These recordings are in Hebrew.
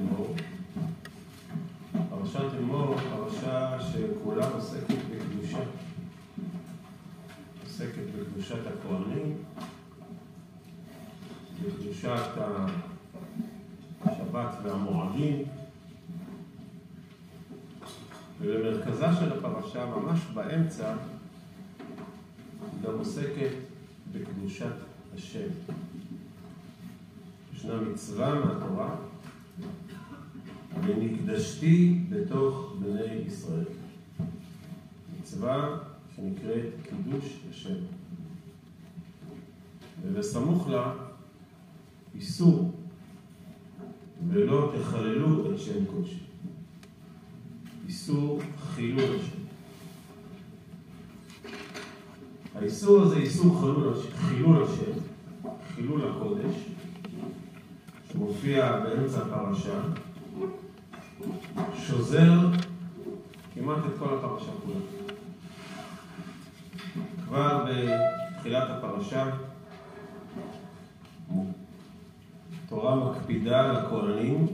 אמור. פרשת אמור, פרשה שכולה עוסקת בקדושה. עוסקת בקדושת הכהנים, בקדושת השבת והמועדים. ובמרכזה של הפרשה, ממש באמצע, גם עוסקת בקדושת השם. ישנה מצווה מהתורה, ונקדשתי בתוך בני ישראל. מצווה שנקראת קידוש השם. ובסמוך לה איסור, ולא תחללו את שם קודשי. איסור חילול השם. האיסור הזה, איסור חילול, חילול השם, חילול הקודש, שמופיע באמצע הפרשה, שוזר כמעט את כל הפרשה כולה. כבר בתחילת הפרשה, התורה מקפידה לכהנים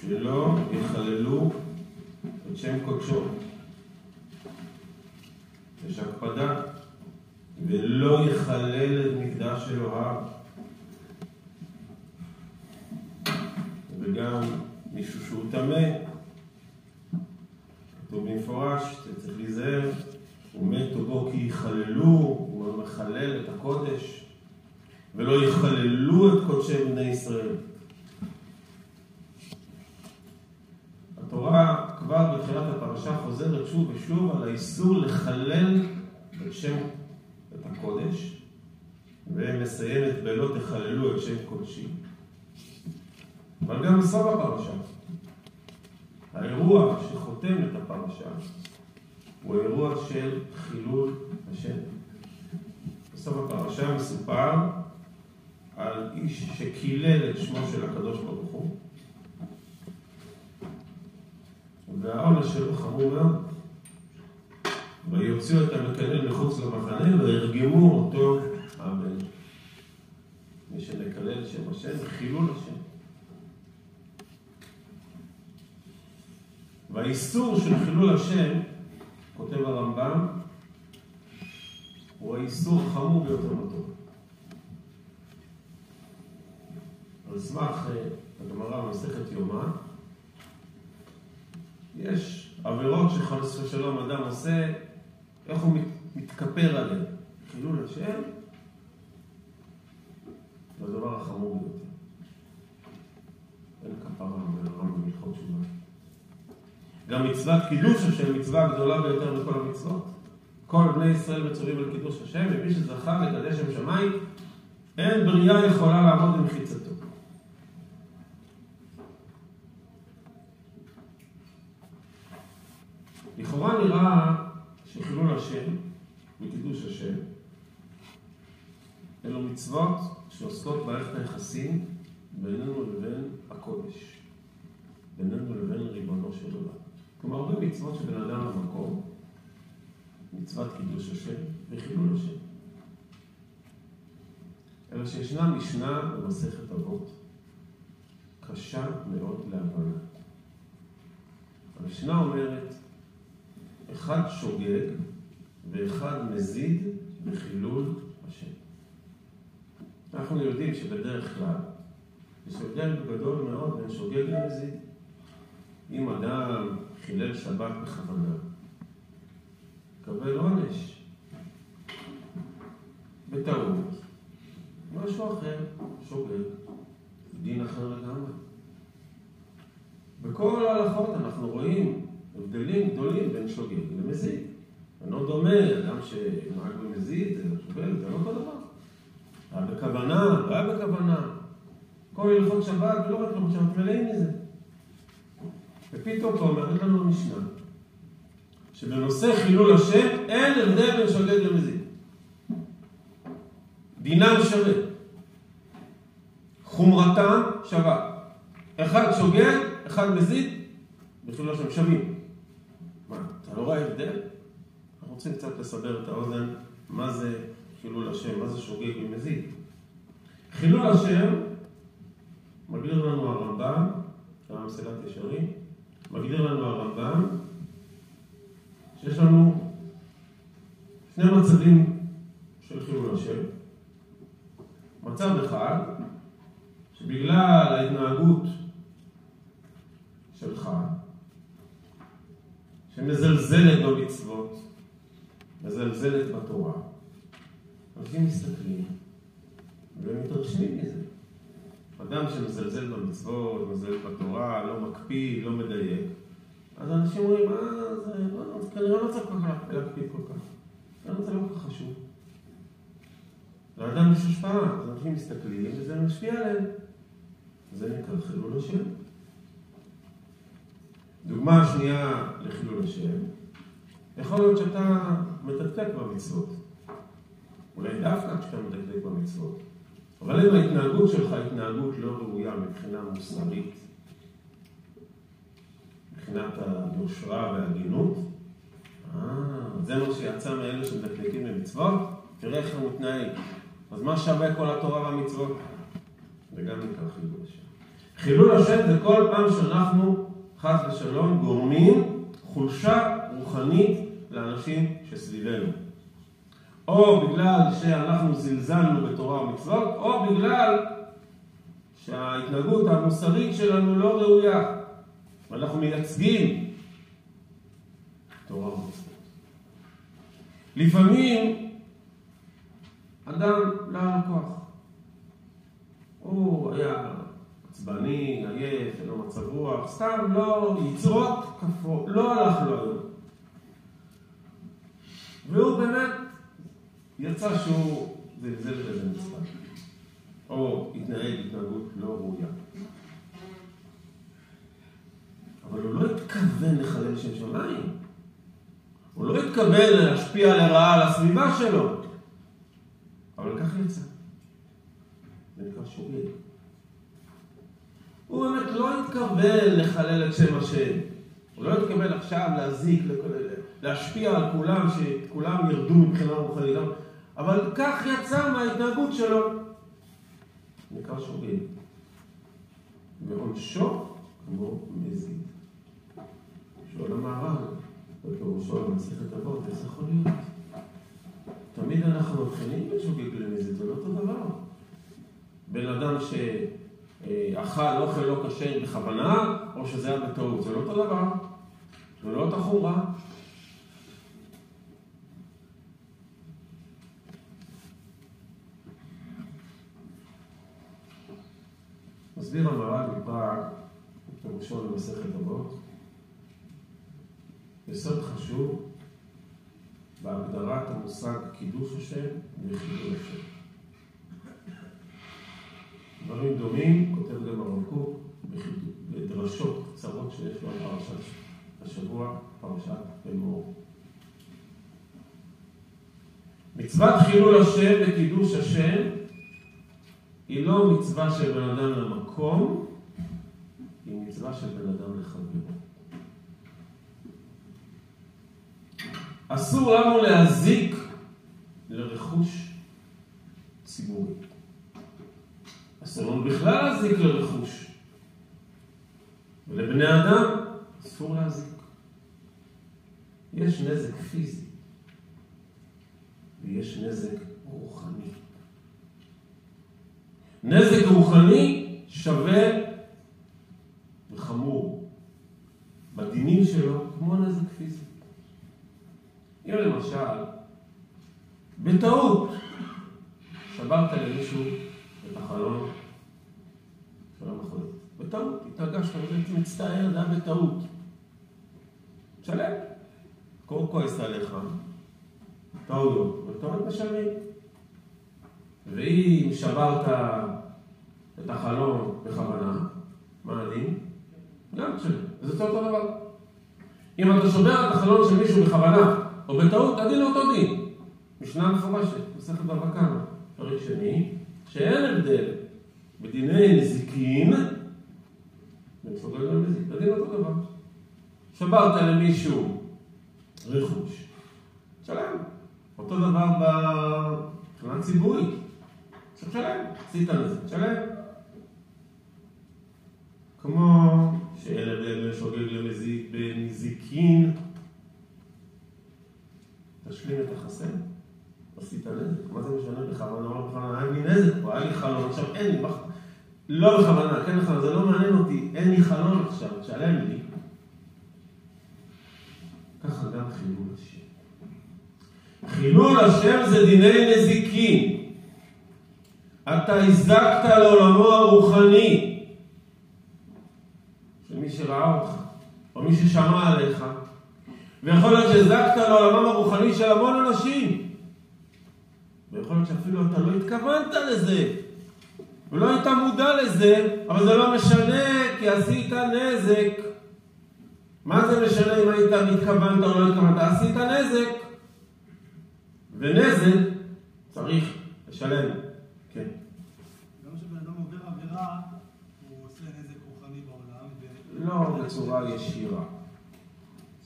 שלא יחללו את שם קודשו. יש הקפדה, ולא יחלל את מקדש אלוהיו. וגם מישהו שהוא טמא, כתוב במפורש, צריך להיזהר, ומתו בו כי יחללו, הוא מחלל את הקודש, ולא יחללו את קודשי בני ישראל. התורה כבר בתחילת הפרשה חוזרת שוב ושוב על האיסור לחלל את שם, את הקודש, ומסיימת בלא תחללו את שם קודשי. אבל גם בסוף הפרשה, האירוע שחותם את הפרשה הוא אירוע של חילול השם. בסוף הפרשה מסופר על איש שקילל את שמו של הקדוש ברוך הוא, והעונש שלו חמור מאוד. ויוציאו את המקלל מחוץ למחנה וירגמו אותו אמן. מי שמקלל שם השם חילול השם. והאיסור של חילול השם, כותב הרמב"ם, הוא האיסור החמור ביותר בתורה. על סמך הגמרא במסכת יומא, יש עבירות שחס ושלום אדם עושה, איך הוא מתכפר עליהן? חילול השם זה הדבר החמור ביותר. אין כפרה ברמב"ם בהלכות תשובה. גם מצוות קידוש השם, מצווה גדולה ביותר מכל המצוות. כל בני ישראל מצווים על קידוש השם, ומי שזכה לקדש שם שמיים, אין בריאה יכולה לעמוד במחיצתו. לכאורה נראה שחילול השם וקידוש השם אלו מצוות שעוסקות במערכת היחסים בינינו לבין הקודש, בינינו לבין ריבונו של עולם. כלומר, הרבה מצוות שבין אדם למקום, מצוות קידוש השם וחילול השם. אלא שישנה משנה במסכת אבות קשה מאוד להבנה. המשנה אומרת אחד שוגג ואחד מזיד בחילול השם. אנחנו יודעים שבדרך כלל יש הבדל גדול מאוד בין שוגג למזיד. אם אדם חילל שבת בכוונה, קבל עונש. בטעות, משהו אחר, שוגג, דין אחר לגמרי. בכל ההלכות אנחנו רואים הבדלים גדולים בין שוגג למזיד. אינו דומה, אדם שנהג במזיד, שוגג, זה לא אותו דבר. היה בכוונה, לא היה בכוונה. כל הלכות שבת, ולא רק הלכות שבת, מלאים מזה. ופתאום פה אומרת לנו המשנה, שבנושא חילול השם אין הבדל בין שוגג למזיד. דינם שווה. חומרתם שווה. אחד שוגג, אחד מזיד, בחילול השם שווים. מה, אתה לא רואה הבדל? אנחנו רוצים קצת לסבר את האוזן, מה זה חילול השם, מה זה שוגג ומזיד. חילול השם מגדיר לנו הרמב"ם, מגדיר לנו הרמב"ם שיש לנו שני מצבים של חילול השם. מצב אחד, שבגלל ההתנהגות שלך, שמזלזלת במצוות, מזלזלת בתורה, אנשים מסתכלים ומתרשמים מזה. אדם שמזלזל במצוות, מזלזל בתורה, לא מקפיד, לא מדייק, אז אנשים אומרים, אה, זה, לא, זה כנראה לא צריך כל כך להקפיד כל כך. כנראה זה לא כל כך חשוב. לאדם יש השפעה, אז אנשים מסתכלים וזה משפיע עליהם. זה נקרא חילול השם. דוגמה שנייה לחילול השם, יכול להיות שאתה מתקתק במצוות. אולי דווקא כשאתה מדקדק במצוות. אבל אם ההתנהגות שלך התנהגות לא ראויה מבחינה מוסרית, מבחינת היושרה וההגינות, אה, זה מה שיצא מאלה שמדקדקים במצוות? תראה איך הוא מתנהג. אז מה שווה כל התורה והמצוות? זה גם נקרא חילול השם. חילול השם זה כל פעם שאנחנו, חס ושלום, גורמים חולשה רוחנית לאנשים שסביבנו. או בגלל שאנחנו זלזלנו בתורה ומצוות, או בגלל שההתנהגות המוסרית שלנו לא ראויה, ואנחנו מייצגים תורה ומצוות. לפעמים אדם לא היה לו כוח. הוא היה עצבני, עייף, אין לו מצב רוח, סתם לא, יצרות כפו, לא הלך לו היום. והוא באמת יצא שהוא זלזל בזה מספר, או התנהג התנהגות לא ראויה. אבל הוא לא התכוון לחלל שם שמיים. הוא לא התכוון להשפיע לרעה על הסביבה שלו. אבל כך יצא. זה נקרא שוגג. הוא באמת לא התכוון לחלל את שם השם. הוא לא התכוון עכשיו להזיק, להשפיע על כולם, שכולם ירדו מבחינה רוחנית. אבל כך יצא מההתנהגות שלו. נקרא שוגג. ועונשו כמו מזיד. שואל המערב, בפירושו במסכת אבות, איך יכול להיות? תמיד אנחנו מבחינים בין שוגג למזיד, זה לא אותו דבר. בן אדם שאכל אוכל לא כשר בכוונה, או שזה היה בטעות, זה לא אותו דבר. זה לא אותה חומרה. מסביר המר"ל מפראג, פירושו במסכת אבות, יסוד חשוב בהגדרת המושג קידוש השם וחילול השם. דברים דומים כותב גם הרב קוק בדרשות קצרות שיש לו על פרשת השבוע, פרשת אמור. מצוות חילול השם וקידוש השם היא לא מצווה של בן אדם למקום, היא מצווה של בן אדם לחברו. אסור לנו להזיק לרכוש ציבורי. אסור לנו בכלל להזיק לרכוש. ולבני אדם אסור להזיק. יש נזק פיזי ויש נזק רוחני. נזק רוחני שווה וחמור בדינים שלו כמו נזק פיזי. אם למשל, בטעות שברת למישהו את החלון של המכונית. בטעות, התרגשת, הייתי מצטער, זה היה בטעות. תשלם. קור כועס עליך, טעויות, וטעות משלמים. ואם שברת את החלון בכוונה, מה הדין? גם תשלם. זה אותו דבר. אם אתה שובר את החלון של מישהו בכוונה, או בטעות, הדין אותו דין. משנה מפורשת, מסכת בבא קמא, פרק שני, שאין הבדל בדיני נזיקין בין סוגל למזיק, הדין אותו דבר. שברת למישהו רכוש, שלם. אותו דבר מבחינה ציבורית. שמשלם, עשית על זה, תשלם. כמו שאלר אלר שוגג למזיק בנזיקין, תשלים את החסר, עשית נזק. מה זה משנה בכוונה או לא בכוונה? היה לי נזק פה, היה לי חלון עכשיו אין לי, לא בכוונה, כן בכוונה, זה לא מעניין אותי, אין לי חלון עכשיו, תשלם לי. ככה גם חילול השם. חילול השם זה דיני נזיקין. אתה הזקת לעולמו הרוחני של מי שראה אותך, או מי ששמע עליך, ויכול להיות שהזקת לעולמם הרוחני של המון אנשים. ויכול להיות שאפילו אתה לא התכוונת לזה, ולא היית מודע לזה, אבל זה לא משנה, כי עשית נזק. מה זה משנה אם היית מתכוונת או לא התכוונת? עשית נזק. ונזק צריך לשלם. כן. גם כשבן אדם לא בצורה ישירה.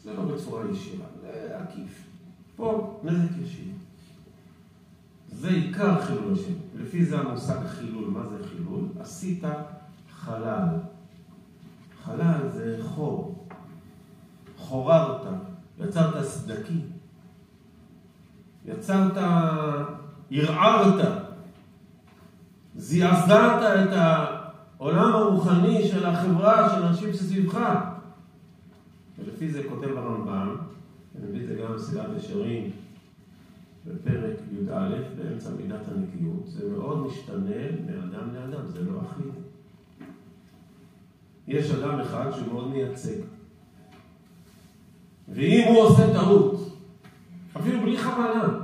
זה לא בצורה ישירה, זה עקיף. פה נזק ישיר. זה עיקר חילול השם. לפי זה המושג חילול. מה זה חילול? עשית חלל. חלל זה חור. חוררת, יצרת סדקים. יצרת, ערערת, זעזעת את העולם הרוחני של החברה, של האנשים שסביבך. ולפי זה כותב הרמב"ם, אני מביא את זה גם בסדרת ישרים, בפרק י"א, באמצע מידת הנקיות, זה מאוד משתנה מאדם לאדם, זה לא אחיד. יש אדם אחד שהוא מאוד מייצג. ואם הוא עושה טעות, אפילו בלי חבלה,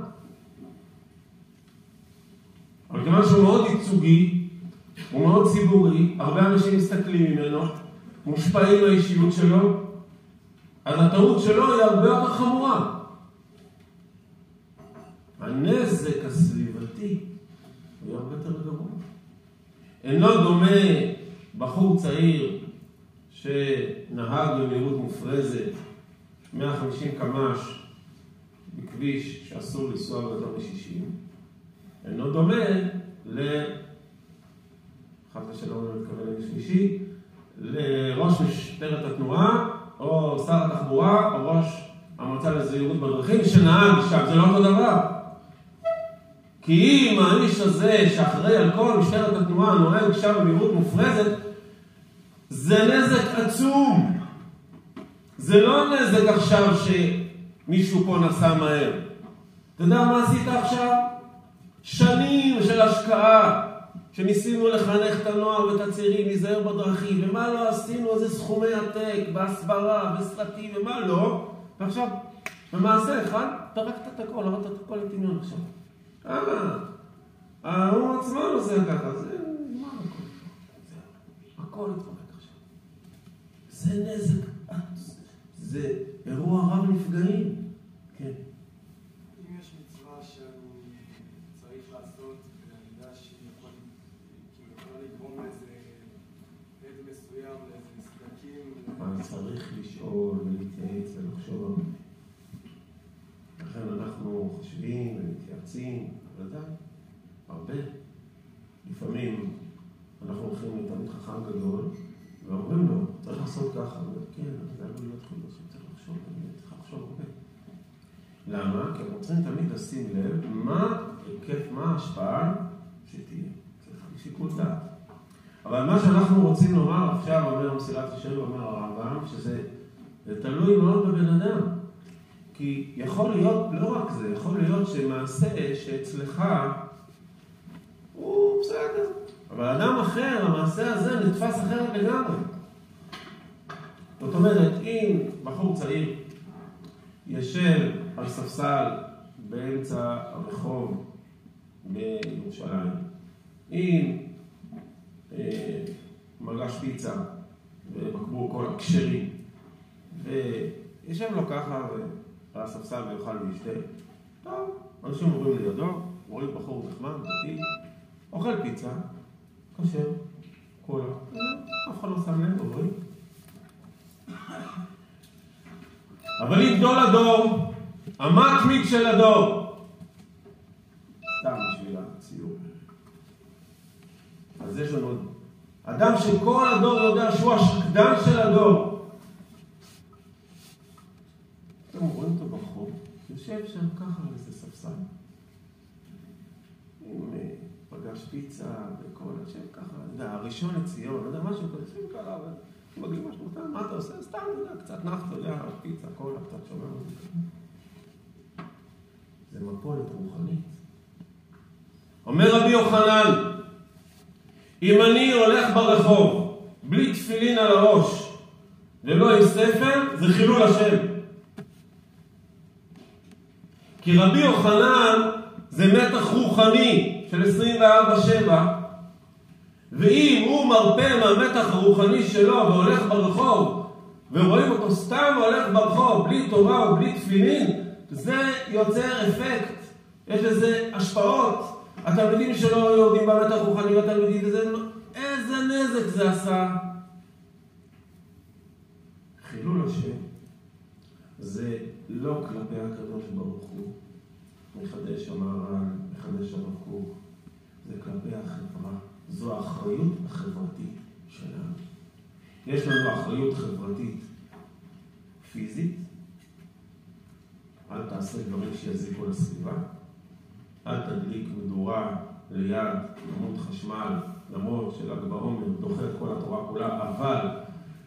אבל כיוון שהוא מאוד ייצוגי, הוא מאוד ציבורי, הרבה אנשים מסתכלים ממנו, מושפעים מהאישיות שלו, אז הטעות שלו היא הרבה יותר חמורה. הנזק הסביבתי הוא הרבה יותר גרוע. אינו דומה בחור צעיר שנהג במהירות מופרזת 150 קמ"ש בכביש שאסור לנסוע ביותר מ-60, אינו דומה ל... חס ושלום אני מתכוון לשלישי, לראש משטרת התנועה, או שר התחבורה, או ראש המועצה לזהירות בדרכים, שנהג שם, זה לא אותו דבר. כי אם האיש הזה שאחראי על כל משטרת התנועה נוהג שם במהירות מופרזת, זה נזק עצום. זה לא נזק עכשיו שמישהו פה נסע מהר. אתה יודע מה עשית עכשיו? שנים של השקעה, שניסינו לחנך את הנוער ואת הצעירים להיזהר בדרכים, ומה לא עשינו, איזה סכומי עתק, בהסברה, בסרטים, ומה לא, ועכשיו, במעשה אחד, טרקת את הכל, הורדת את הכל לטמיון עכשיו. אה, ההוא עצמו עושה ככה, זה נגמר הכל. הכל התפרק עכשיו. זה נזק, זה אירוע רב נפגעים. כן. אם יש מצווה שאני צריך לעשות, ואני יודע שהיא יכולה לגרום לאיזה עד מסוים, לאיזה סדקים, אבל צריך לשאול ולהתייעץ ולחשוב הרבה. לכן אנחנו חושבים ומתייעצים, ודאי, הרבה. לפעמים אנחנו הולכים לתלמיד חכם גדול, ואומרים לו, צריך לעשות ככה. הוא אומר, כן, אבל זה עלול להיות חילוש, צריך לחשוב, באמת, צריך לחשוב הרבה. למה? כי אנחנו צריכים תמיד לשים לב מה היקף, מה ההשפעה שתהיה. צריך שיקול דעת. אבל מה שאנחנו רוצים לומר עכשיו, אומר מסילת השם, אומר הרמב"ם, שזה זה תלוי מאוד בבן אדם. כי יכול להיות, לא רק זה, יכול להיות שמעשה שאצלך הוא בסדר, אבל אדם אחר, המעשה הזה נתפס אחרת לגמרי. זאת אומרת, אם בחור צעיר יושב על ספסל באמצע הרחוב בירושלים, עם אה, מגש פיצה ובקבוק כל הכשרים, וישב לו ככה על הספסל ויאכל וישתה, טוב, אנשים עוברים לידו, רואים בחור נחמד, דתי, אוכל פיצה, כשר, קולה, אף אחד לא שם לב, עוברים. אבל אם גדול הדור, המתמיד של הדור, אז יש לנו עוד אדם שכל הדור יודע שהוא השקדן של הדור. יושב שם ככה על איזה ספסל. עם אה, פגש פיצה וכל, יושב ככה, יודע, הראשון לציון, לא יודע, משהו כזה, יושב ככה, ומגיעים משהו, אתה, מה אתה עושה? סתם, אתה יודע, קצת נח, אתה יודע, פיצה, קולה, קצת שומע. זה מפולת רוחנית. אומר רבי יוחנן, אם אני הולך ברחוב בלי תפילין על הראש ולא עם ספר, זה חילול השם. כי רבי יוחנן זה מתח רוחני של 24-7, ואם הוא מרפא מהמתח הרוחני שלו והולך ברחוב, ורואים אותו סתם הולך ברחוב, בלי תורה ובלי תפילין, זה יוצר אפקט, יש לזה השפעות. התלמידים שלו יורדים במתח רוחני והתלמידים, וזה, איזה נזק זה עשה. חילול השם זה לא כלפי הקדוש ברוך הוא, מחדש המהר"ל, מחדש הרב קוק, זה כלפי החברה. זו האחריות החברתית שלנו. יש לנו אחריות חברתית פיזית, אל תעשה דברים שיזיקו לסביבה, אל תדליק מדורה ליד עמוד חשמל, למרות של"ג בעומר דוחה את כל התורה כולה, אבל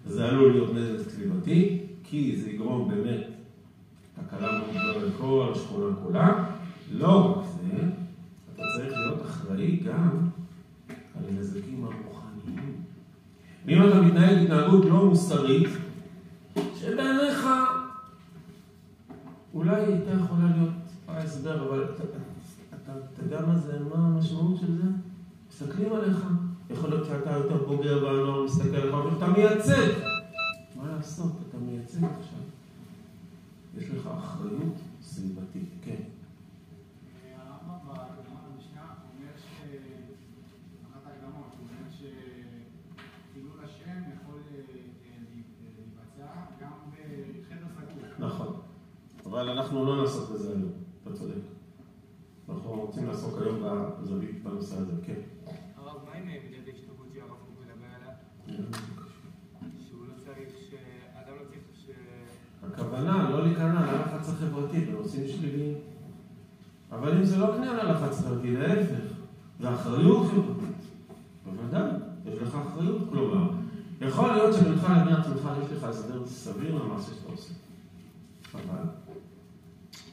זה עלול להיות נזק סביבתי, כי זה יגרום באמת תקלה מאוד לכל השכונה כולה. לא רק זה, אתה צריך להיות אחראי גם על הנזקים הרוחניים. ואם אתה מתנהג התנהגות לא מוסרית, שבעיניך אולי הייתה יכולה להיות ההסבר, אבל אתה, יודע מה זה, מה המשמעות של זה? מסתכלים עליך, יכול להיות שאתה יותר בוגר והנוער מסתכל עליך, אבל אתה מייצג. מה לעשות, אתה מייצג עכשיו. יש לך אחריות סביבתית, כן. הרמב"ם בהקדמה למשנה אומר ש... אחת ההקדמות, הוא אומר שחילול השם יכול אה, אה. נכון. אבל אנחנו לא נעסוק בזה היום, אתה צודק. אנחנו רוצים לעסוק היום בזווית בנושא הזה, כן. הרב, מה עם מידת ההשתוקות שהרב קוק מדבר עליה? שהוא לא צריך, שאדם לא צריך ש... הכוונה לא להיכנע ללחץ החברתי בנושאים שליליים. אבל אם זה לא כניעה ללחץ חברתי, להפך, זה אחריות חברתית. בוודאי, יש לך אחריות. כלומר, יכול להיות שבינך לבין עצמך יש לך הסדר סביר למעשה שאתה עושה. אבל,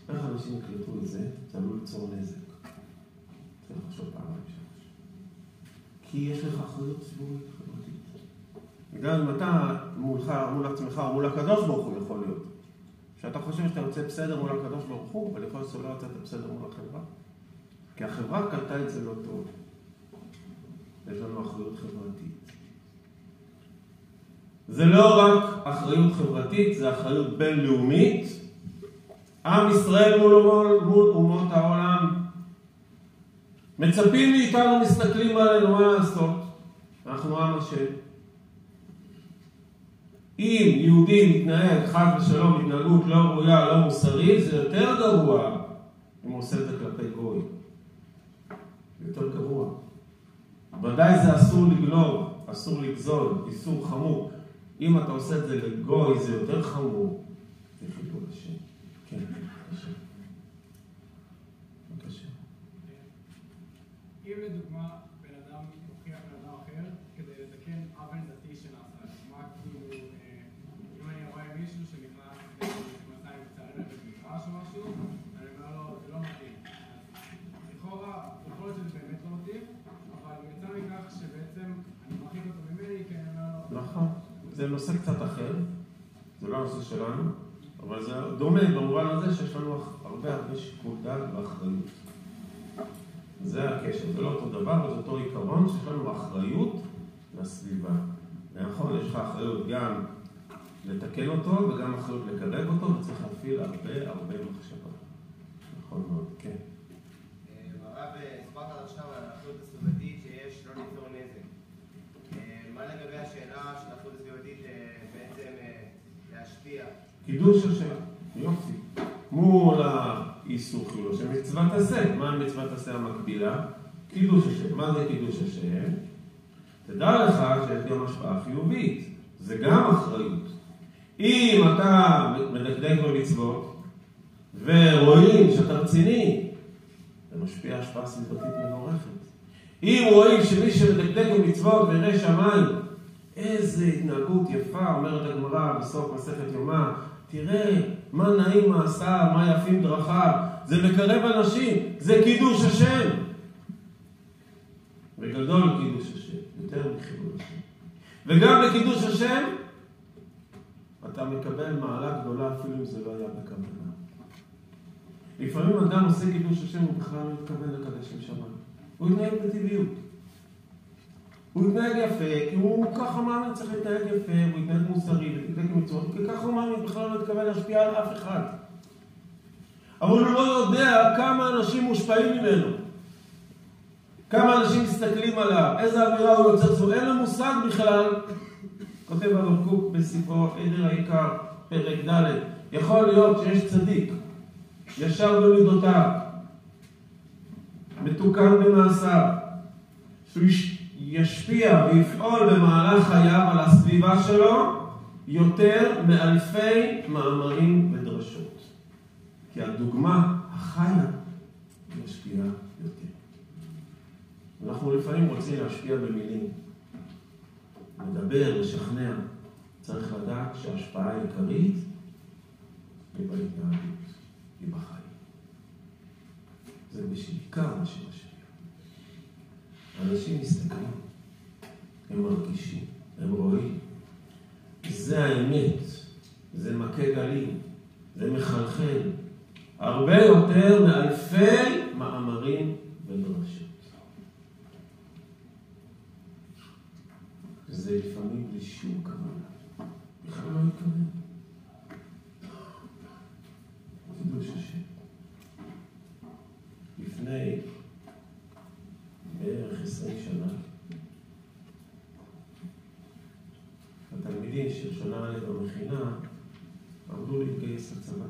איך אנשים יקלטו את זה, זה עלול ליצור נזק. צריך לחשוב פעמיים שלוש. כי יש לך אחריות ציבורית חברתית. גם אם אתה מולך, מול עצמך או מול הקדוש ברוך הוא יכול להיות. שאתה חושב שאתה יוצא בסדר מול הקדוש ברוך הוא, אבל יכול להיות שלא יצאת בסדר מול החברה. כי החברה קלטה את זה לא טוב. יש לנו אחריות חברתית. זה לא רק אחריות חברתית, זה אחריות בינלאומית. עם ישראל מול אומות העולם. מצפים מאיתנו, מסתכלים עלינו, מה לעשות? אנחנו עם השם. אם יהודי מתנהג חס ושלום התנהגות לא ראויה, לא מוסרית, זה יותר גרוע אם הוא עושה את זה כלפי גוי. יותר גרוע. ודאי זה אסור לגנוב, אסור לגזול, איסור חמור. אם אתה עושה את זה לגוי, זה יותר חמור. זה חילול השם. כן, לדוגמה בן אדם מוכיח בן אדם אחר כדי לתקן עוול דתי שנעשה, מה כאילו, אה, אם אני רואה מישהו שנכנס למאתיים קצרים במגרש או משהו, אני אומר לו, זה לא מתאים. לכאורה, יכול להיות שזה באמת לא מתאים, אבל יצא מכך שבעצם אני מרחיק אותו ממני, כי אני אומר לו, נכון. זה נושא קצת אחר, זה לא הנושא שלנו, אבל זה דומה במובן הזה שיש לנו הרבה הרבה שיקול דעת ואחריות. זה הקשר, זה לא אותו דבר, זה אותו עיקרון שיש לנו אחריות לסביבה. נכון, יש לך אחריות גם לתקן אותו וגם אחריות לקרב אותו, וצריך להפעיל הרבה הרבה מחשבה. נכון מאוד, כן. הרב, הסברת עד עכשיו על האחריות הסביבתית שיש לא ליצור נזק. אה, מה לגבי השאלה של האחריות הסביבתית אה, בעצם אה, להשפיע? קידוש השם, יופי. מול האיסור חילול השם, מצוות עשה. מה מצוות עשה המקבילה? קידוש השם. מה זה קידוש השם? תדע לך שיש גם השפעה חיובית. זה גם אחריות. אם אתה מדקדק במצוות, ורואים שאתה רציני, זה משפיע השפעה סביבתית מבורכת. אם רואים שמי שמדקדק במצוות וירא שמיים, איזה התנהגות יפה, אומרת הגמרא בסוף מסכת יומא, תראה מה נעים מעשיו, מה יפים דרכיו, זה מקרב אנשים, זה קידוש השם. וגדול קידוש השם, יותר מחילול השם. וגם בקידוש השם, אתה מקבל מעלה גדולה אפילו אם זה לא היה בכוונה. לפעמים אדם עושה קידוש השם, הוא בכלל לא מתכוון לקדש עם שמיים. הוא יתנהג בטבעיות. הוא יתנהג יפה, כי הוא ככה מאמין צריך להתנהג יפה, הוא יתנהג מוסרי ויתנהג במצוות, כי ככה הוא מאמין, בכלל לא מתכוון להשפיע על אף אחד. אבל הוא לא יודע כמה אנשים מושפעים ממנו. כמה אנשים מסתכלים עליו, איזה אווירה הוא יוצר עצמו, אין לו מושג בכלל. כותב הרב קוק בספרו עדר העיקר, פרק ד', יכול להיות שיש צדיק, ישר במידותיו, מתוקן במעשיו, שהוא ישפיע ויפעול במהלך חייו על הסביבה שלו יותר מאלפי מאמרים ודרשות. כי הדוגמה החיה משפיעה יותר. אנחנו לפעמים רוצים להשפיע במילים, לדבר, לשכנע. צריך לדעת שההשפעה העיקרית היא בהתנהגות, היא בחיים. זה בעיקר מה שמשפיע. אנשים מסתכלים, הם מרגישים, הם רואים. זה האמת, זה מכה גלים, זה מחלחל. הרבה יותר מאלפי מאמרים ודרשות. זה לפעמים בלי שום כוונה. בכלל לא התכוון. קידוש השם. לפני בערך עשרים שנה, התלמידים של שנה א' במכינה עמדו להתגייס לצבא.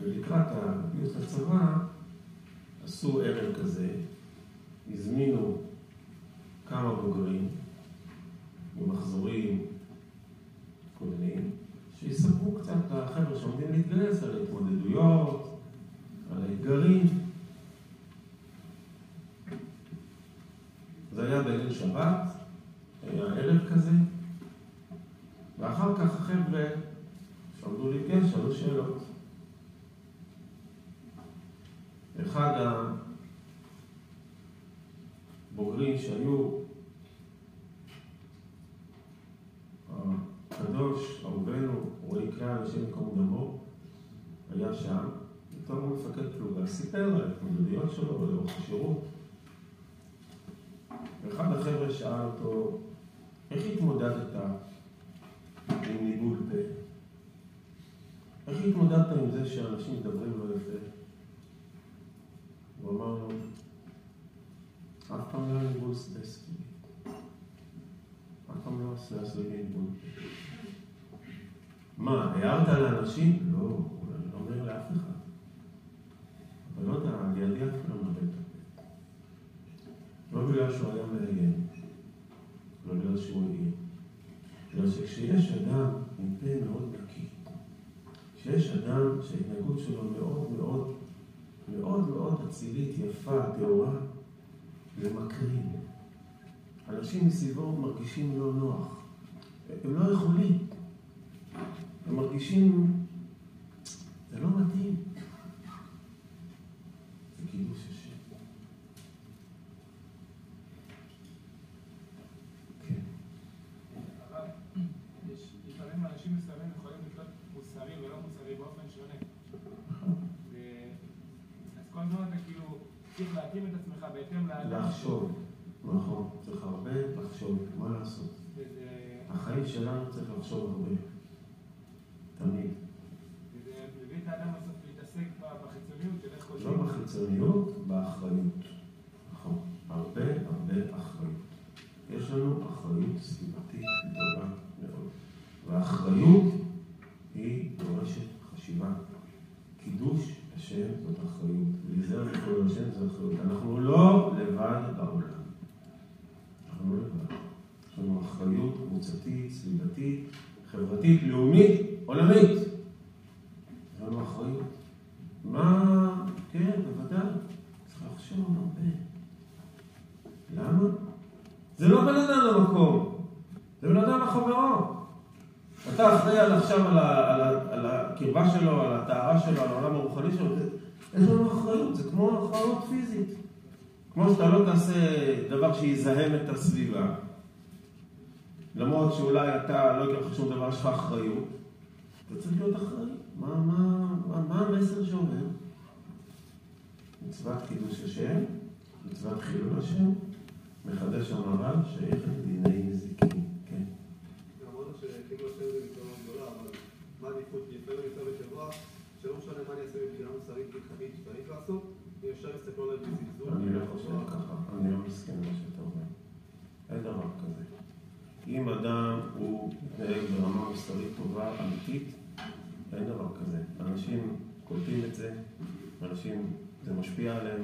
ולקראת הגיוס לצבא עשו ערב כזה, הזמינו כמה בוגרים במחזורים קודמים, שיספרו קצת לחבר'ה שעומדים להתגייס על ההתמודדויות, על האתגרים. זה היה בליל שבת, היה ערב כזה, ואחר כך החבר'ה שעמדו להתגייס שאלו שאלות. אחד הבוגרים שהיו הקדוש, אהובנו, קרא, השם ייקום דמו, היה שם, פתאום הוא מפקד פלוגה, סיפר על ההתמודדויות שלו ולאורך השירות. ואחד החבר'ה שאל אותו, איך התמודדת עם ניבול פה? איך התמודדת עם זה שאנשים מדברים לא יפה? הוא אמר לו, אף פעם לא היה ניבול סטסקי. אף פעם לא עשוי ניבול. מה, הערת לאנשים? לא, הוא לא אומר לאף אחד. אבל לא יודע, אחד לא מראה את הפה. לא בגלל שהוא היה מאיים, לא בגלל שהוא העיר. בגלל שכשיש אדם עם פה מאוד נקי, כשיש אדם שההתנהגות שלו מאוד מאוד מאוד מאוד אצילית, יפה, טהורה, זה מקרין. אנשים מסביבו מרגישים לא נוח. הם לא יכולים. הם מרגישים, זה לא מתאים. זה קידוש השם. כן. אבל יש לפעמים אנשים מסוימים יכולים להיות מוסרי ולא מוסרי באופן שונה. ו- אז כל הזמן אתה כאילו צריך להתאים את עצמך בהתאם לאדם. לחשוב, נכון, צריך הרבה לחשוב, מה לעשות? החיים שלנו צריך לחשוב הרבה, יש לנו אחריות סביבתית גדולה מאוד. והאחריות היא דורשת חשיבה. קידוש השם זאת אחריות. להיזהר לקרוא השם זאת אחריות. אנחנו לא לבד בעולם. אנחנו לא לבד. יש לנו אחריות קבוצתית, סביבתית, חברתית, לאומית, עולמית. יש לנו אחריות. מה, כן, בוודאי, צריך לחשוב הרבה. למה? זה לא בן אדם למקום, זה בן אדם לחברו. אתה אחראי על עכשיו על, ה, על, ה, על הקרבה שלו, על הטהרה שלו, על העולם הרוחני שלו, יש לנו אחריות, זה כמו אחריות פיזית. כמו שאתה לא תעשה דבר שיזהם את הסביבה, למרות שאולי אתה, לא יקרה לך שום דבר, יש לך אחריות, אתה צריך להיות אחראי. מה, מה, מה, מה המסר שאומר? מצוות קידוש השם, מצוות חילול השם, מחדש המהר"ל, שייכת דיני נזיקין. כן. אמרנו שכאילו השם זה מצווה גדולה, אבל מה עדיפות? לפעמים נמצא בחברה שלא משנה מה אני אעשה מבחינה מוסרית הלכתית שצריך לעשות, אפשר להסתכל בזלזול. אני לא חושב ככה, אני לא מסכים למה שאתה אומר. אין דבר כזה. אם אדם הוא מתנהג ברמה מוסרית טובה, אמיתית, אין דבר כזה. אנשים קולטים את זה, אנשים, זה משפיע עליהם,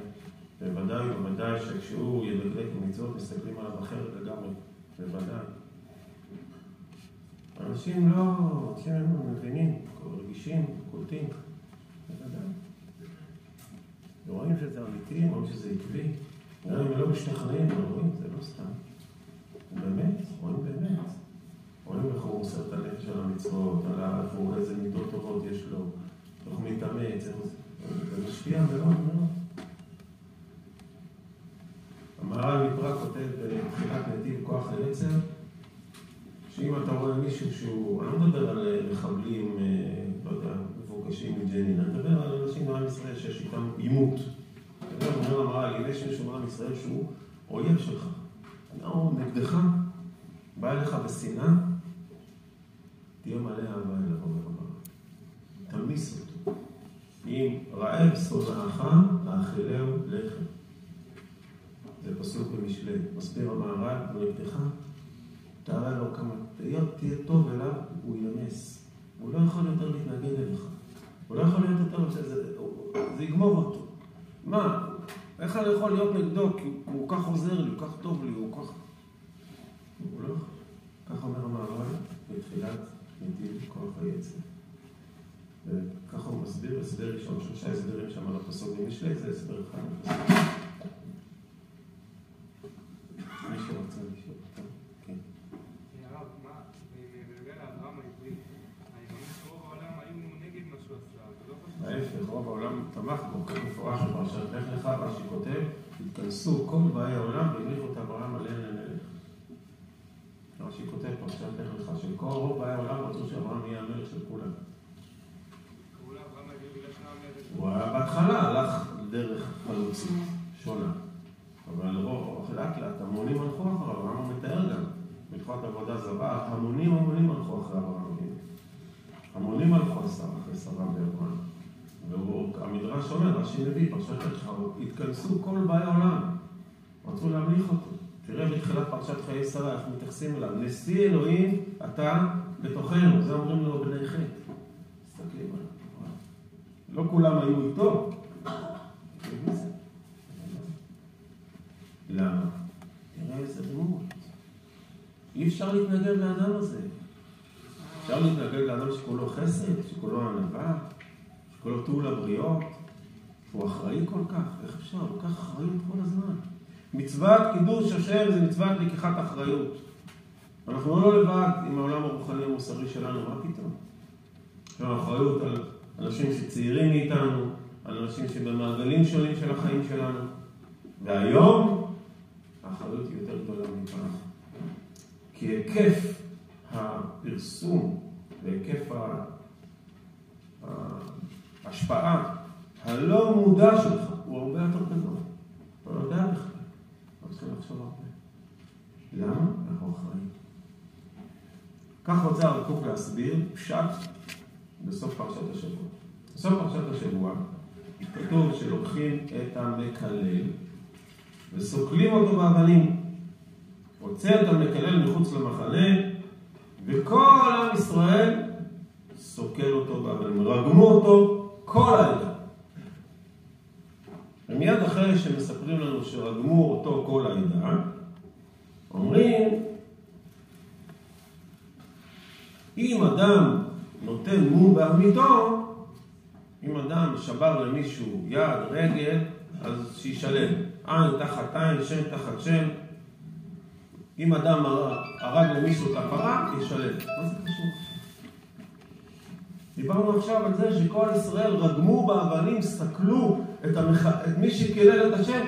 בוודאי ובוודאי שכשהוא ידקדק במצוות, מסתכלים עליו אחרת לגמרי, בוודאי. אנשים לא, כן, מבינים, רגישים, קולטים, בוודאי. רואים שזה אמיתי, רואים שזה עקבי. גם אם לא משתכנעים, אבל רואים, זה לא סתם. באמת, רואים באמת. רואים איך הוא מוסר את הנפש על המצוות, על ה- איך הוא, איזה מידות טובות יש לו, איך הוא מתאמץ, איך הוא... זה משפיע מאוד מאוד. המהר"ל מפראג כותב בתחילת נתיב כוח היצר, שאם אתה רואה מישהו שהוא, אני לא מדבר על מחבלים, אה, לא יודע, מבוקשים מג'נין, אני מדבר על אנשים מעם ישראל שיש איתם עימות. אתה יודע, אומר המהר"ל, אם יש מישהו מעם ישראל שהוא אויב שלך, הוא נגדך, בא אליך בשנאה, תהיה מלא אהבה אליו, אומר המהר"ל. תמיס אותו. אם רעב שונאך, האכילהו לחם. זה פסוק במשלי. מסביר המהר"ל, נגדך, תראה לו כמה, תהיה, תהיה טוב אליו, הוא ילמס. הוא לא יכול יותר להתנגד אליך. הוא לא יכול להיות יותר, זה, זה, יגמור אותו. מה, איך אני יכול להיות נגדו? כי הוא, הוא כך עוזר לי, הוא כך טוב לי, הוא כך... הוא לא. כך אומר המהר"ל בתחילת נתיב כוח היצר. וככה הוא מסביר, הסבר ראשון, שלושה הסברים שם על הפסוק במשלי, זה הסבר אחד. לפסוק. מי שרוצה לשאול, טוב, כן. הרב, מה, בנוגע לאברהם העברי, אני מאמין שרוב העולם היו נגד מה שהוא עשה, זה לא פשוט. ההפך, רוב העולם תמך מפורש בפרשת לך לך, רש"י כותב, התכנסו כל באי העולם והמליכו את אברהם עליהם למלך. רש"י כותב פרשת לך לך, שכל רוב באי העולם רצו שאברהם יהיה המלך של כולם. הוא היה בהתחלה הלך דרך חלוצית שונה, אבל רוב, לאט לאט המונים הלכו אחריו, הרמב"ם מתאר גם, בהלכות עבודה זרה, המונים המונים הלכו אחרי אברהם. המונים הלכו אחרי אחרי שרה ואברהם. והמדרש אומר, רש"י מביא, פרשת לך, התכנסו כל באי העולם, רצו להמליך אותו. תראה בתחילת פרשת חיי שרה, איך מתייחסים אליו, נשיא אלוהים, אתה בתוכנו, זה אומרים לו בני חטא. מסתכלים עליו. לא כולם היו איתו. למה? תראה איזה דמות. אי אפשר להתנגד לאדם הזה. אפשר להתנגד לאדם שכולו חסד, שכולו ענווה, שכולו טוב לבריות, שהוא אחראי כל כך. איך אפשר? הוא לוקח אחריות כל הזמן. מצוות קידוש השם זה מצוות לקיחת אחריות. אנחנו לא לבד עם העולם הרוחני המוסרי שלנו, מה פתאום? יש לנו אחריות על אנשים שצעירים מאיתנו, על אנשים שבמעגלים שונים של החיים שלנו. והיום האחריות היא יותר גדולה מפעם. כי היקף הפרסום והיקף ההשפעה הלא מודע שלך הוא הרבה יותר גדול. אתה לא יודע בכלל. אתה צריך לחשוב הרבה. למה? אנחנו אחראים. כך רוצה הרב קוק להסביר פשט בסוף פרשת השבוע. בסוף פרשת השבוע כתוב שלוקחים את המקלל וסוקלים אותו באבנים. הוצא את המקלל מחוץ למחנה, וכל עם ישראל סוקל אותו באבנים. רגמו אותו כל העדה. ומיד אחרי שמספרים לנו שרגמו אותו כל העדה, אומרים, אם אדם נותן מום בעמיתו, אם אדם שבר למישהו יד, רגל, אז שישלם. עין תחת עין, שם תחת שם. אם אדם הרג למישהו את הפרה, ישלם. מה זה קשור? דיברנו עכשיו על זה שכל ישראל רגמו באבנים, סתכלו את, המח... את מי שקילל את השם.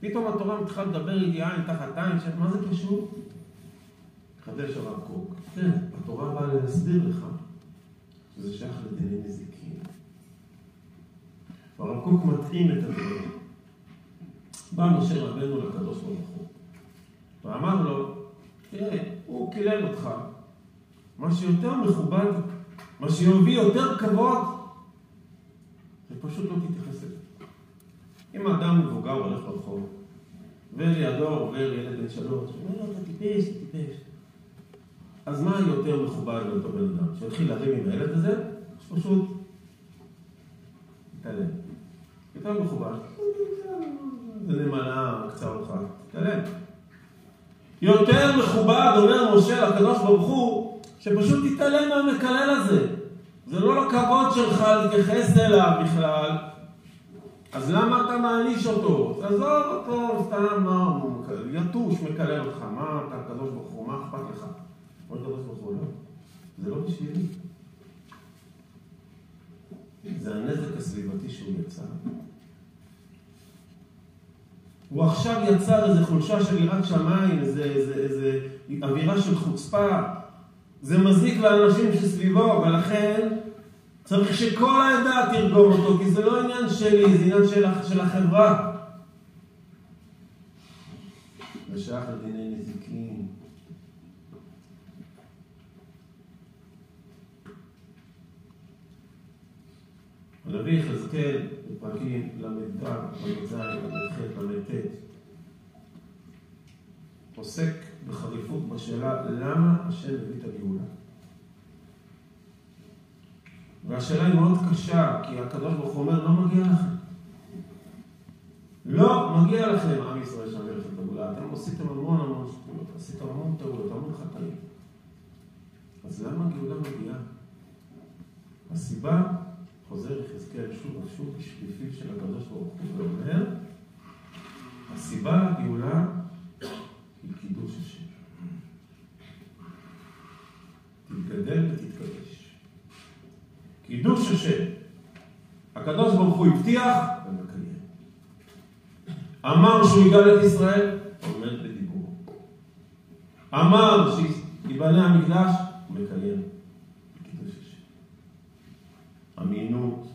פתאום התורה מתחילה לדבר עין תחת עין, שם, מה זה קשור? חדש הרב קוק. כן, התורה באה להסביר לך שזה שייך לדיני נזיקין. והרב קוק מתאים את הדברים. בא משה רבנו לקדוש ברוך הוא, ואמר לו, תראה, הוא קילל אותך, מה שיותר מכובד, מה שיביא יותר כבוד, זה פשוט לא תתייחס לזה. אם האדם מבוגר הולך ברחוב, ולידו עובר ילד בן שלוש, הוא אומר לו, אתה טיפש, אתה טיפש. אז מה יותר מכובד לאותו בן אדם? שיתחיל לריב עם הילד הזה, שפשוט יתעלם. יותר מכובד. זה נמלה קצרה אותך, תתעלם. יותר מכובד, אומר משה לקדוש ברוך הוא, שפשוט תתעלם מהמקלל הזה. זה לא לכבוד שלך להתייחס אליו בכלל. אז למה אתה מעניש אותו? עזוב אותו, סתם, מה הוא יתוש, מקלל אותך. מה אתה, הקדוש ברוך הוא, מה אכפת לך? אומר הקדוש ברוך הוא, לא. זה לא בשבילי. זה הנזק הסביבתי שהוא יצר. הוא עכשיו יצר איזו חולשה של יראת שמיים, איזו אווירה של חוצפה. זה מזיק לאנשים שסביבו, ולכן צריך שכל העדה תרגום אותו, כי זה לא עניין שלי, זה עניין של, של החברה. זה שייך לדיני נזיקין. הנביא יחזקאל בפרקים ל"ד, ל"ז, ל"ח, ל"ט עוסק בחריפות בשאלה למה השם הביא את הגאולה. והשאלה היא מאוד קשה, כי הקדוש ברוך הוא אומר, לא מגיע לכם. לא מגיע לכם, עם ישראל שם את הגאולה. אתם עשיתם המון המון שטויות, עשיתם המון טעויות, המון חטאים. אז למה הגאולה מגיעה? הסיבה חוזר יחזקאל שוב ושוב בשליפיו של הקדוש ברוך הוא ואומר, הסיבה לגאולה היא קידוש השם. תתגדל ותתקדש. קידוש השם. הקדוש ברוך הוא הבטיח ומקיים. אמר שהוא יגאל את ישראל, עומד בדיבור. אמר שיבנה המקדש, מקיים. אמינות,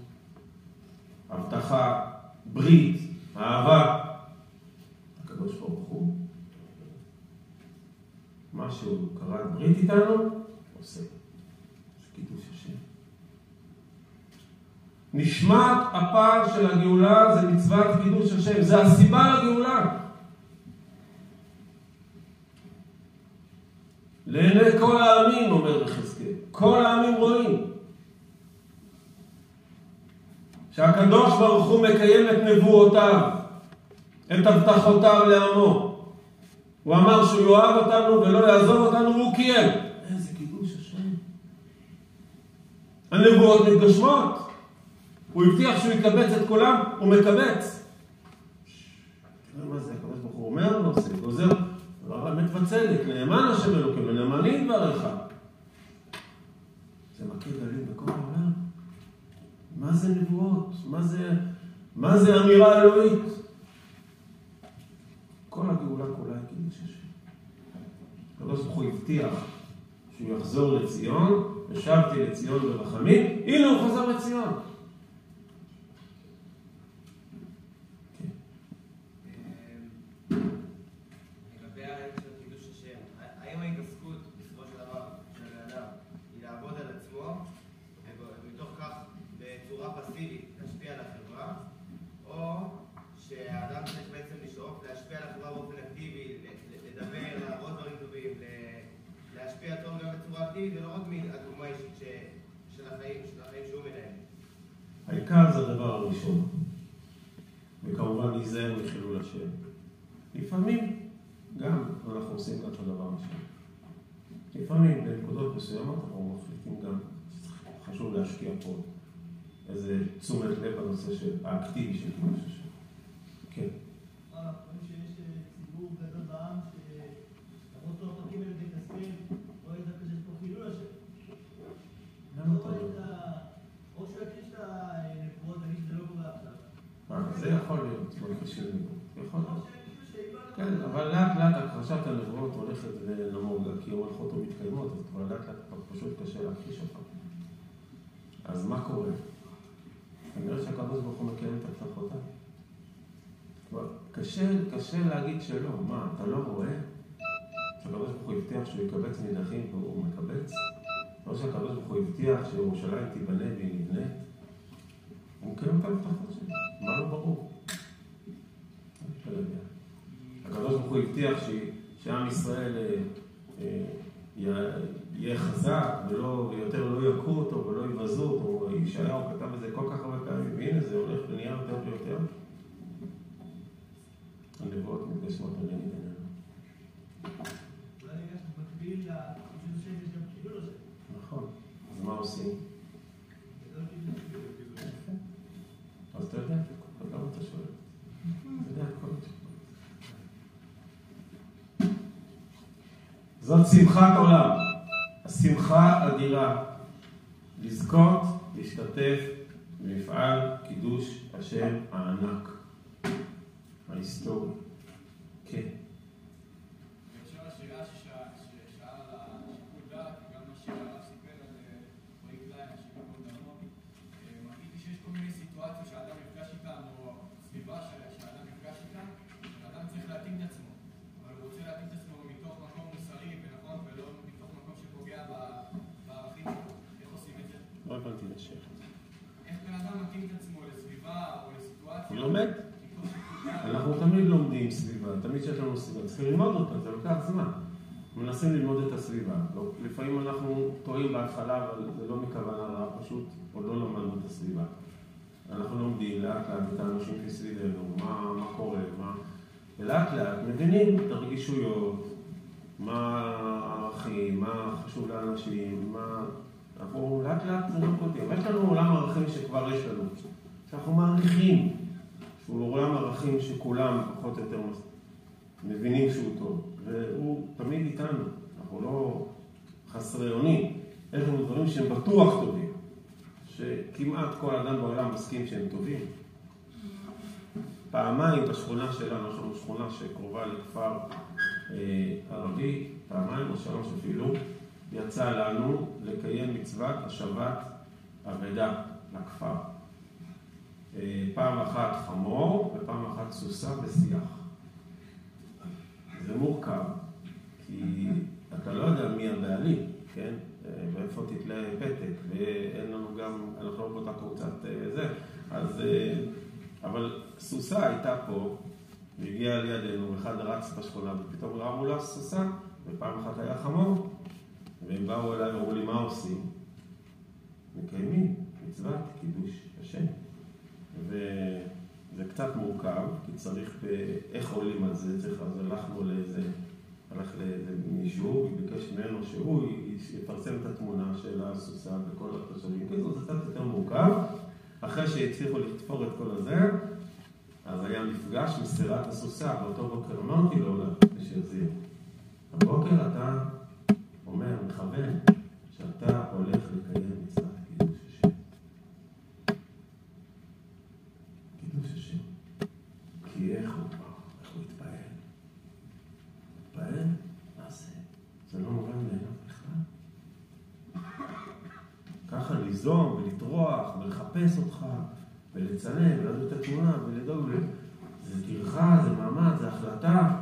הבטחה, ברית, אהבה. הקדוש ברוך הוא, מה שהוא קרא ברית איתנו, עושה. קידוש השם. נשמת הפער של הגאולה זה מצוות קידוש השם, זה הסיבה לגאולה. לעיני כל העמים, אומר יחזקאל, כל העמים רואים. שהקדוש ברוך הוא מקיים את נבואותיו, את הבטחותיו לעמו. הוא אמר שהוא יאהב אותנו ולא יעזוב אותנו, והוא קיים. איזה קידוש השם. הנבואות מתגשמות. הוא הבטיח שהוא יקבץ את כולם, הוא מקבץ. מה זה, הקדוש ברוך הוא אומר, עושה, גוזר, אמת וצדק, נאמן השם אלוקים, ונאמנים דבריך. זה מכה גלים בכל העולם. מה זה נבואות? מה זה, מה זה אמירה אלוהית? כל הגאולה כולה היא. הקדוש ברוך הוא הבטיח שהוא יחזור לציון, ושבתי לציון ברחמים, הנה הוא חזר לציון. לגבי העניין של קידוש השם, האם ההתעסקות בסופו של דבר של האדם היא לעבוד על עצמו, ומתוך כך בצורה פסיבית להשפיע על החברה, או שהאדם צריך בעצם לשאוף להשפיע על החברה באופן אקטיבי, לדבר, לעבוד דברים טובים, להשפיע טוב גם בצורה אקטיבית, ולא רק מהדוגמה האישית של החיים, של החיים שהוא מנהל. העיקר זה הדבר הראשון, וכמובן להיזהר מחילול השם. לפעמים גם אנחנו עושים את הדבר השני. לפעמים בנקודות מסוימות אנחנו מחליטים גם שחשוב להשקיע פה. איזה תשומת לב בנושא של האקטיבי של קידוש השם. כן. רואים שיש אה, ציבור גדול בעם שלמרות תואר פרקים האלה בכספים, רואה דווקא שיש פה חילול השם. למה לא אתה רואה אומר? את ה... או שהוא יקריש את הנבואות ויגיד שזה לא קורה עכשיו. אה, זה יכול להיות, לזה. יכול להיות. כן, אבל לאט לאט הכחשת הנבואות הולכת ונמוגה, כי המלכות לא מתקיימות, אז כבר לאט לאט כבר פשוט קשה להכחיש אותן. אז מה קורה? כנראה הוא מקיים את הבטחותיו. כבר קשה, קשה להגיד שלא. מה, אתה לא רואה? הוא הבטיח שהוא יקבץ נידחים והוא מקבץ? לא הוא הבטיח שירושלים תיבנה והיא נבנית? הוא מקיים את ההבטחות שלו. מה לא ברור? לא יודע. הקדוש ברוך הוא הבטיח שעם ישראל אה, אה, יהיה חזק ולא, ויותר לא יכו אותו ולא יבזו אותו. ישעיהו כתב את זה כל כך הרבה פעמים, והנה זה הולך ונהיה יותר ויותר. הנבואות מתגשמות לנגד עינינו. נכון. אז מה עושים? גדול קידוש השם. אז אתה יודע, למה אתה שואל? אתה יודע כל התשובות. זאת שמחת עולם. השמחה אדירה. לזכות להשתתף במפעל קידוש השם הענק, ההיסטורי. כן. לומד. אנחנו תמיד לומדים סביבה, תמיד כשיש לנו סביבה, צריכים ללמוד אותה, זה לוקח זמן. מנסים ללמוד את הסביבה. לא, לפעמים אנחנו טועים בהתחלה, אבל זה לא מכוונה רעה, פשוט עוד לא למדנו את הסביבה. אנחנו לומדים לאט לאט את האנשים שסביבנו, מה, מה קורה, מה... ולאט לאט מבינים את הרגישויות, מה הערכים, מה חשוב לאנשים, מה... אנחנו לאט לאט קולטים. יש לנו עולם ערכים שכבר יש לנו, שאנחנו מעריכים. שהוא עולם ערכים שכולם פחות או יותר מבינים שהוא טוב, והוא תמיד איתנו, אנחנו לא חסרי אונים, יש לנו דברים שהם בטוח טובים, שכמעט כל אדם בעולם מסכים שהם טובים. פעמיים בשכונה שלנו, יש לנו שכונה שקרובה לכפר אה, ערבי, פעמיים או שלוש אפילו, יצא לנו לקיים מצוות השבת אבדה לכפר. פעם אחת חמור ופעם אחת סוסה בשיח. זה מורכב, כי אתה לא יודע מי הבעלים, כן? ואיפה תתלה פתק, ואין לנו גם, אנחנו לא באותה קבוצת אה, זה, אז... אה, אבל סוסה הייתה פה, והגיעה לידינו, אחד רץ בשכונה, ופתאום ראה מולה סוסה, ופעם אחת היה חמור, והם באו אליי ואמרו לי, מה עושים? מקיימים מצוות קידוש השם. וזה קצת מורכב, כי צריך, איך עולים על זה, צריך, אז הלכנו לאיזה, הלך לאיזה מישהו, ביקש ממנו שהוא יפרסם את התמונה של הסוסה וכל התושבים, כאילו זה קצת יותר מורכב. אחרי שהצליחו לתפור את כל הזה, אז היה מפגש מסירת הסוסה, באותו בוקר אמרתי לו, שיחזיר. הבוקר אתה אומר, מכוון, שאתה הולך לקיים מצוות קידוש השם. קידוש השם. כי איך הוא, איך הוא התפעל? התפעל? מה זה? זה לא מובן מאליו בכלל. ככה ליזום ולחפש אותך ולצלם ולהביא את התמונה ולדאוג ל... זה טרחה, זה מאמץ, זה החלטה.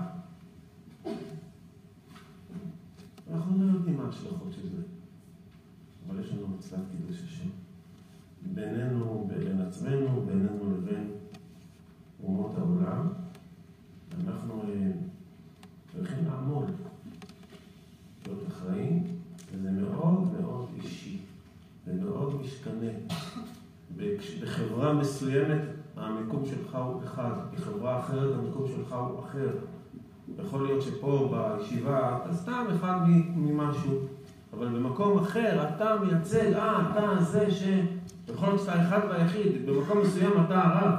אנחנו לא יודעים מה ההשלכות של זה, אבל יש לנו מצוות קידוש השם. בינינו, בין עצמנו, בינינו לבין אומות העולם, אנחנו אה, צריכים לעמוד, להיות אחראים, וזה מאוד מאוד אישי ומאוד משתנה. בכש- בחברה מסוימת המיקום שלך הוא אחד, בחברה אחרת המיקום שלך הוא אחר. יכול להיות שפה בישיבה אתה סתם אחד ממשהו, אבל במקום אחר אתה מייצג, אה, אתה זה ש... יכול להיות שאתה האחד והיחיד, במקום מסוים אתה הרב.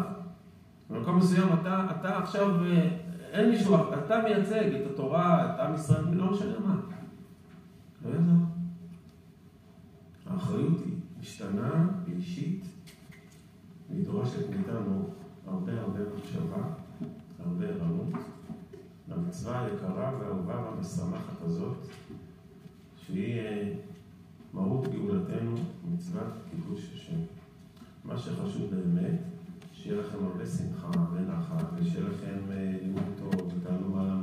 במקום מסוים אתה, אתה עכשיו, אה, אין מישהו, אתה מייצג את התורה, את עם ישראל, לא משנה מה. לא יעזור. האחריות היא משתנה ואישית, היא דורשת מאיתנו הרבה הרבה מחשבה, הרבה ערנות, למצווה היקרה והאהובה והמשמחת הזאת, שהיא אה, מהות גאולתנו, מצוות קידוש השם. מה שחשוב באמת, שיהיה לכם הרבה שמחה ונחת, ושיהיה לכם אה, לימוד טוב ותעלו מעלה.